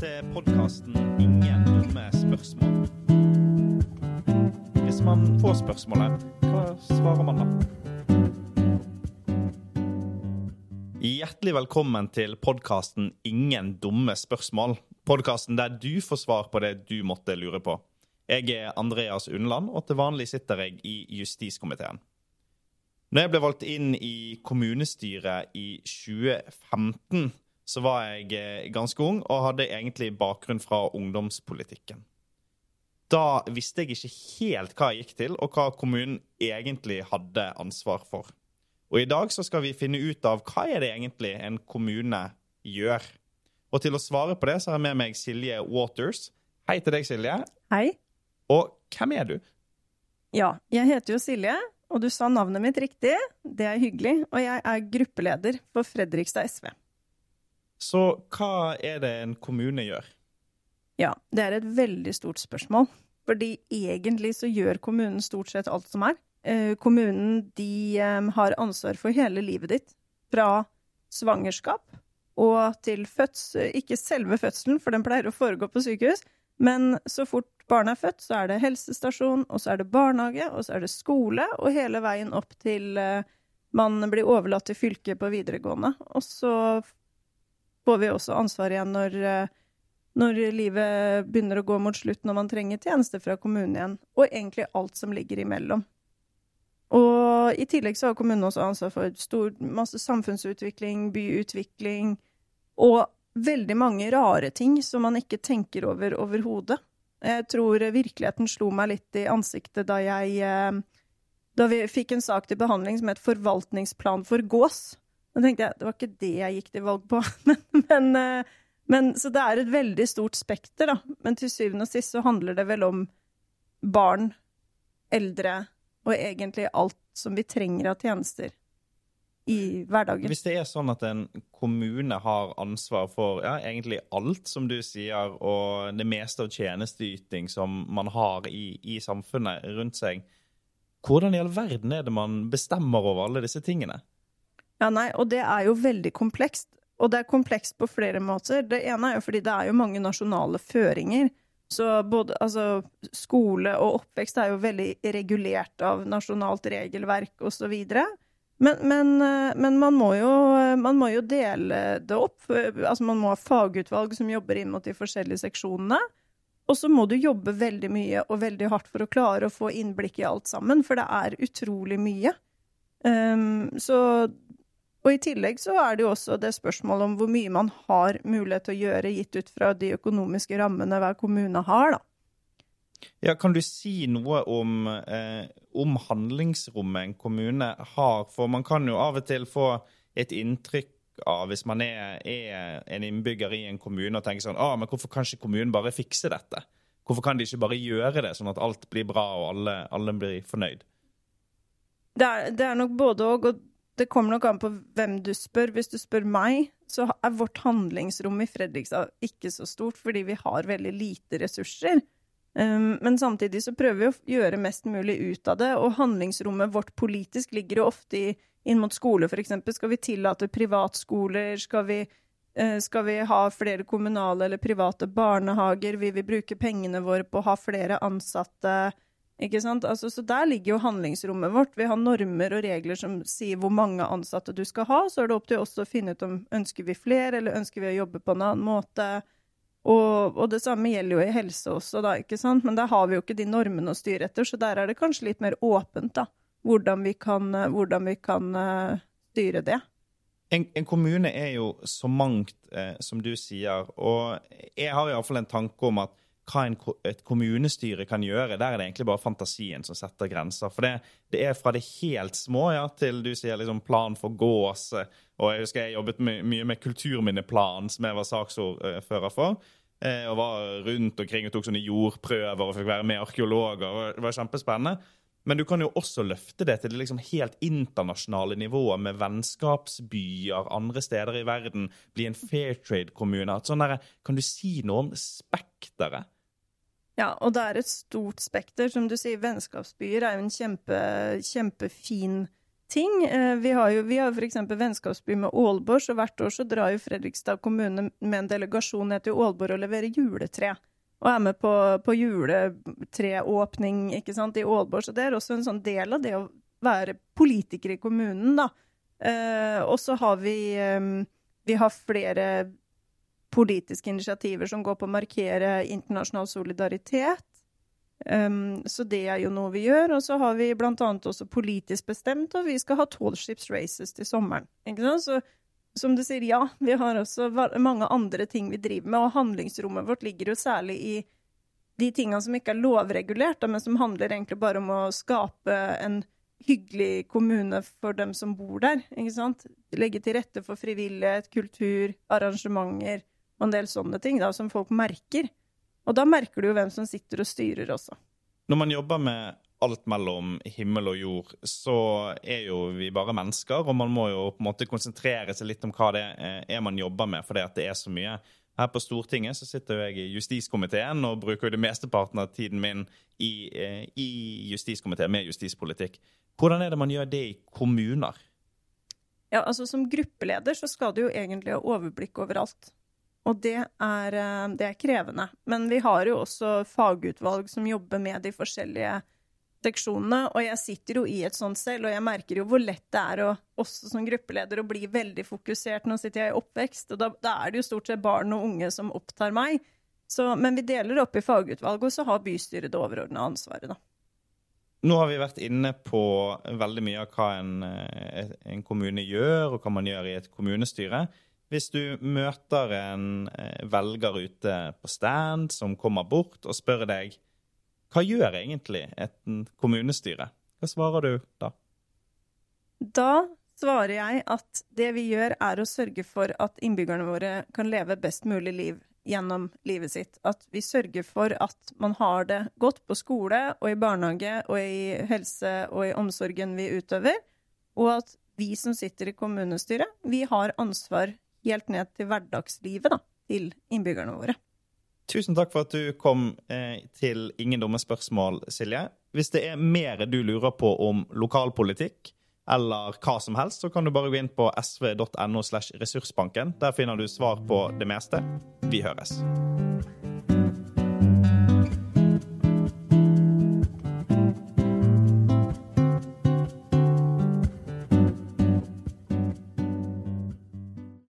til podkasten 'Ingen dumme spørsmål'. Hvis man får spørsmålet, hva svarer man da? Hjertelig velkommen til podkasten 'Ingen dumme spørsmål'. Podkasten der du får svar på det du måtte lure på. Jeg er Andreas Unland, og til vanlig sitter jeg i justiskomiteen. Når jeg ble valgt inn i kommunestyret i 2015, så var jeg eh, ganske ung og hadde egentlig bakgrunn fra ungdomspolitikken. Da visste jeg ikke helt hva jeg gikk til, og hva kommunen egentlig hadde ansvar for. Og i dag så skal vi finne ut av hva er det egentlig en kommune gjør. Og til å svare på det så har jeg med meg Silje Waters. Hei til deg, Silje. Hei. Og hvem er du? Ja, jeg heter jo Silje, og du sa navnet mitt riktig. Det er hyggelig. Og jeg er gruppeleder for Fredrikstad SV. Så hva er det en kommune gjør? Ja, det er et veldig stort spørsmål. Fordi egentlig så gjør kommunen stort sett alt som er. Eh, kommunen de eh, har ansvar for hele livet ditt. Fra svangerskap og til fødsel Ikke selve fødselen, for den pleier å foregå på sykehus. Men så fort barnet er født, så er det helsestasjon, og så er det barnehage, og så er det skole, og hele veien opp til uh, man blir overlatt til fylket på videregående. Og så får vi også ansvar igjen når, uh, når livet begynner å gå mot slutt, når man trenger tjenester fra kommunen igjen, og egentlig alt som ligger imellom. Og i tillegg så har kommunen også ansvar for stor, masse samfunnsutvikling, byutvikling, og veldig mange rare ting som man ikke tenker over overhodet. Jeg tror virkeligheten slo meg litt i ansiktet da jeg eh, Da vi fikk en sak til behandling som het Forvaltningsplan for gås. Da tenkte jeg det var ikke det jeg gikk til valg på. Men, men, eh, men, så det er et veldig stort spekter, da. Men til syvende og sist så handler det vel om barn, eldre og egentlig alt som vi trenger av tjenester i hverdagen. Hvis det er sånn at en kommune har ansvar for ja, egentlig alt, som du sier, og det meste av tjenesteyting som man har i, i samfunnet rundt seg, hvordan i all verden er det man bestemmer over alle disse tingene? Ja, nei, og det er jo veldig komplekst. Og det er komplekst på flere måter. Det ene er jo fordi det er jo mange nasjonale føringer. Så både altså, skole og oppvekst er jo veldig regulert av nasjonalt regelverk osv. Men, men, eh, men man, må jo, man, må jo, dele det opp. Altså man må ha fagutvalg som jobber inn mot de forskjellige seksjonene. Og så må du jobbe veldig mye og veldig hardt for å klare å få innblikk i alt sammen, for det er utrolig mye. Um, så, og i tillegg så er det jo også det spørsmålet om hvor mye man har mulighet til å gjøre, gitt ut fra de økonomiske rammene hver kommune har, da. Ja, Kan du si noe om, eh, om handlingsrommet en kommune har? For man kan jo av og til få et inntrykk av, hvis man er, er en innbygger i en kommune og tenker sånn ah, men hvorfor kan ikke kommunen bare fikse dette? Hvorfor kan de ikke bare gjøre det, sånn at alt blir bra og alle, alle blir fornøyd? Det er, det er nok både òg, og det kommer nok an på hvem du spør. Hvis du spør meg, så er vårt handlingsrom i Fredrikstad ikke så stort, fordi vi har veldig lite ressurser. Um, men samtidig så prøver vi å gjøre mest mulig ut av det, og handlingsrommet vårt politisk ligger jo ofte i, inn mot skole, f.eks. Skal vi tillate privatskoler? Skal vi, uh, skal vi ha flere kommunale eller private barnehager? Vil vi bruke pengene våre på å ha flere ansatte? Ikke sant? Altså, så der ligger jo handlingsrommet vårt. Vi har normer og regler som sier hvor mange ansatte du skal ha. Så er det opp til oss å finne ut om ønsker vi flere, eller ønsker vi å jobbe på en annen måte. Og, og, det samme gjelder jo i helse også, da, ikke sant? men der har vi jo ikke de normene å styre etter, så der er det kanskje litt mer åpent, da, hvordan vi kan, hvordan vi kan uh, styre det. En, en, kommune er jo så mangt, eh, som du sier, og jeg har iallfall en tanke om at hva en, et kommunestyre kan gjøre, der er det egentlig bare fantasien som setter grenser. For det, det er fra det helt små ja, til du sier liksom plan for gås. Og jeg husker jeg jobbet my mye med kulturminneplan, som jeg var saksordfører for. Eh, og var rundt omkring og tok sånne jordprøver og fikk være med arkeologer. Det var kjempespennende. Men du kan jo også løfte det til det liksom helt internasjonale nivået, med vennskapsbyer andre steder i verden, bli en fair trade-kommune. Sånn kan du si noe om spekteret? Ja, og det er et stort spekter. Som du sier, vennskapsbyer er jo en kjempe, kjempefin ting. Eh, vi har jo vi har f.eks. vennskapsby med Aalborg, så hvert år så drar jo Fredrikstad kommune med en delegasjon ned til Aalborg og leverer juletre. Og er med på, på juletreåpning ikke sant, i Aalborg. Så det er også en sånn del av det å være politiker i kommunen, da. Eh, og så har vi eh, Vi har flere politiske initiativer som går på å markere internasjonal solidaritet. Um, så det er jo noe vi gjør. Og så har vi annet også politisk bestemt at vi skal ha tall ships races til sommeren. Så som du sier, ja, vi har også mange andre ting vi driver med, og handlingsrommet vårt ligger jo særlig i de tingene som ikke er lovregulert, men som handler egentlig bare om å skape en hyggelig kommune for dem som bor der. ikke sant? Legge til rette for frivillighet, kultur, arrangementer og en del sånne ting da, som folk merker. Og da merker du jo hvem som sitter og styrer også. Når man jobber med alt mellom himmel og jord, så er jo vi bare mennesker, og man må jo på en måte konsentrere seg litt om hva det er man jobber med, fordi at det er så mye. Her på Stortinget så sitter jeg i justiskomiteen og bruker jo det mesteparten av tiden min i, eh, i justiskomiteen med justispolitikk. Hvordan er det man gjør det i kommuner? Ja, altså Som gruppeleder så skal du jo egentlig ha overblikk over alt. Og det er, eh, det er, krevende. Men vi har jo også fagutvalg som jobber med de forskjellige seksjonene. Og jeg sitter jo i et sånt selv, og jeg merker jo hvor lett det er å, også som gruppeleder å bli veldig fokusert. Nå sitter jeg i oppvekst, og da, da er det jo stort sett barn og unge som opptar meg. Så, men vi deler opp i fagutvalg, og så har bystyret det overordna ansvaret, da. Nå har vi vært inne på veldig mye av hva en, eh, en kommune gjør, og hva man gjør i et kommunestyre. Hvis du møter en eh, velger ute på stand som kommer bort og spør deg hva gjør egentlig et kommunestyre, hva svarer du da? Da svarer jeg at det vi gjør, er å sørge for at innbyggerne våre kan leve best mulig liv gjennom livet sitt. At vi sørger for at man har det godt på skole og i barnehage og i helse og i omsorgen vi utøver, og at vi som sitter i kommunestyret, vi har ansvar helt ned til hverdagslivet da, til innbyggerne våre. Tusen takk for at du kom eh, til Ingen dumme spørsmål, Silje. Hvis det er mer du lurer på om lokalpolitikk eller hva som helst, så kan du bare gå inn på sv.no. slash ressursbanken. Der finner du svar på det meste. Vi høres.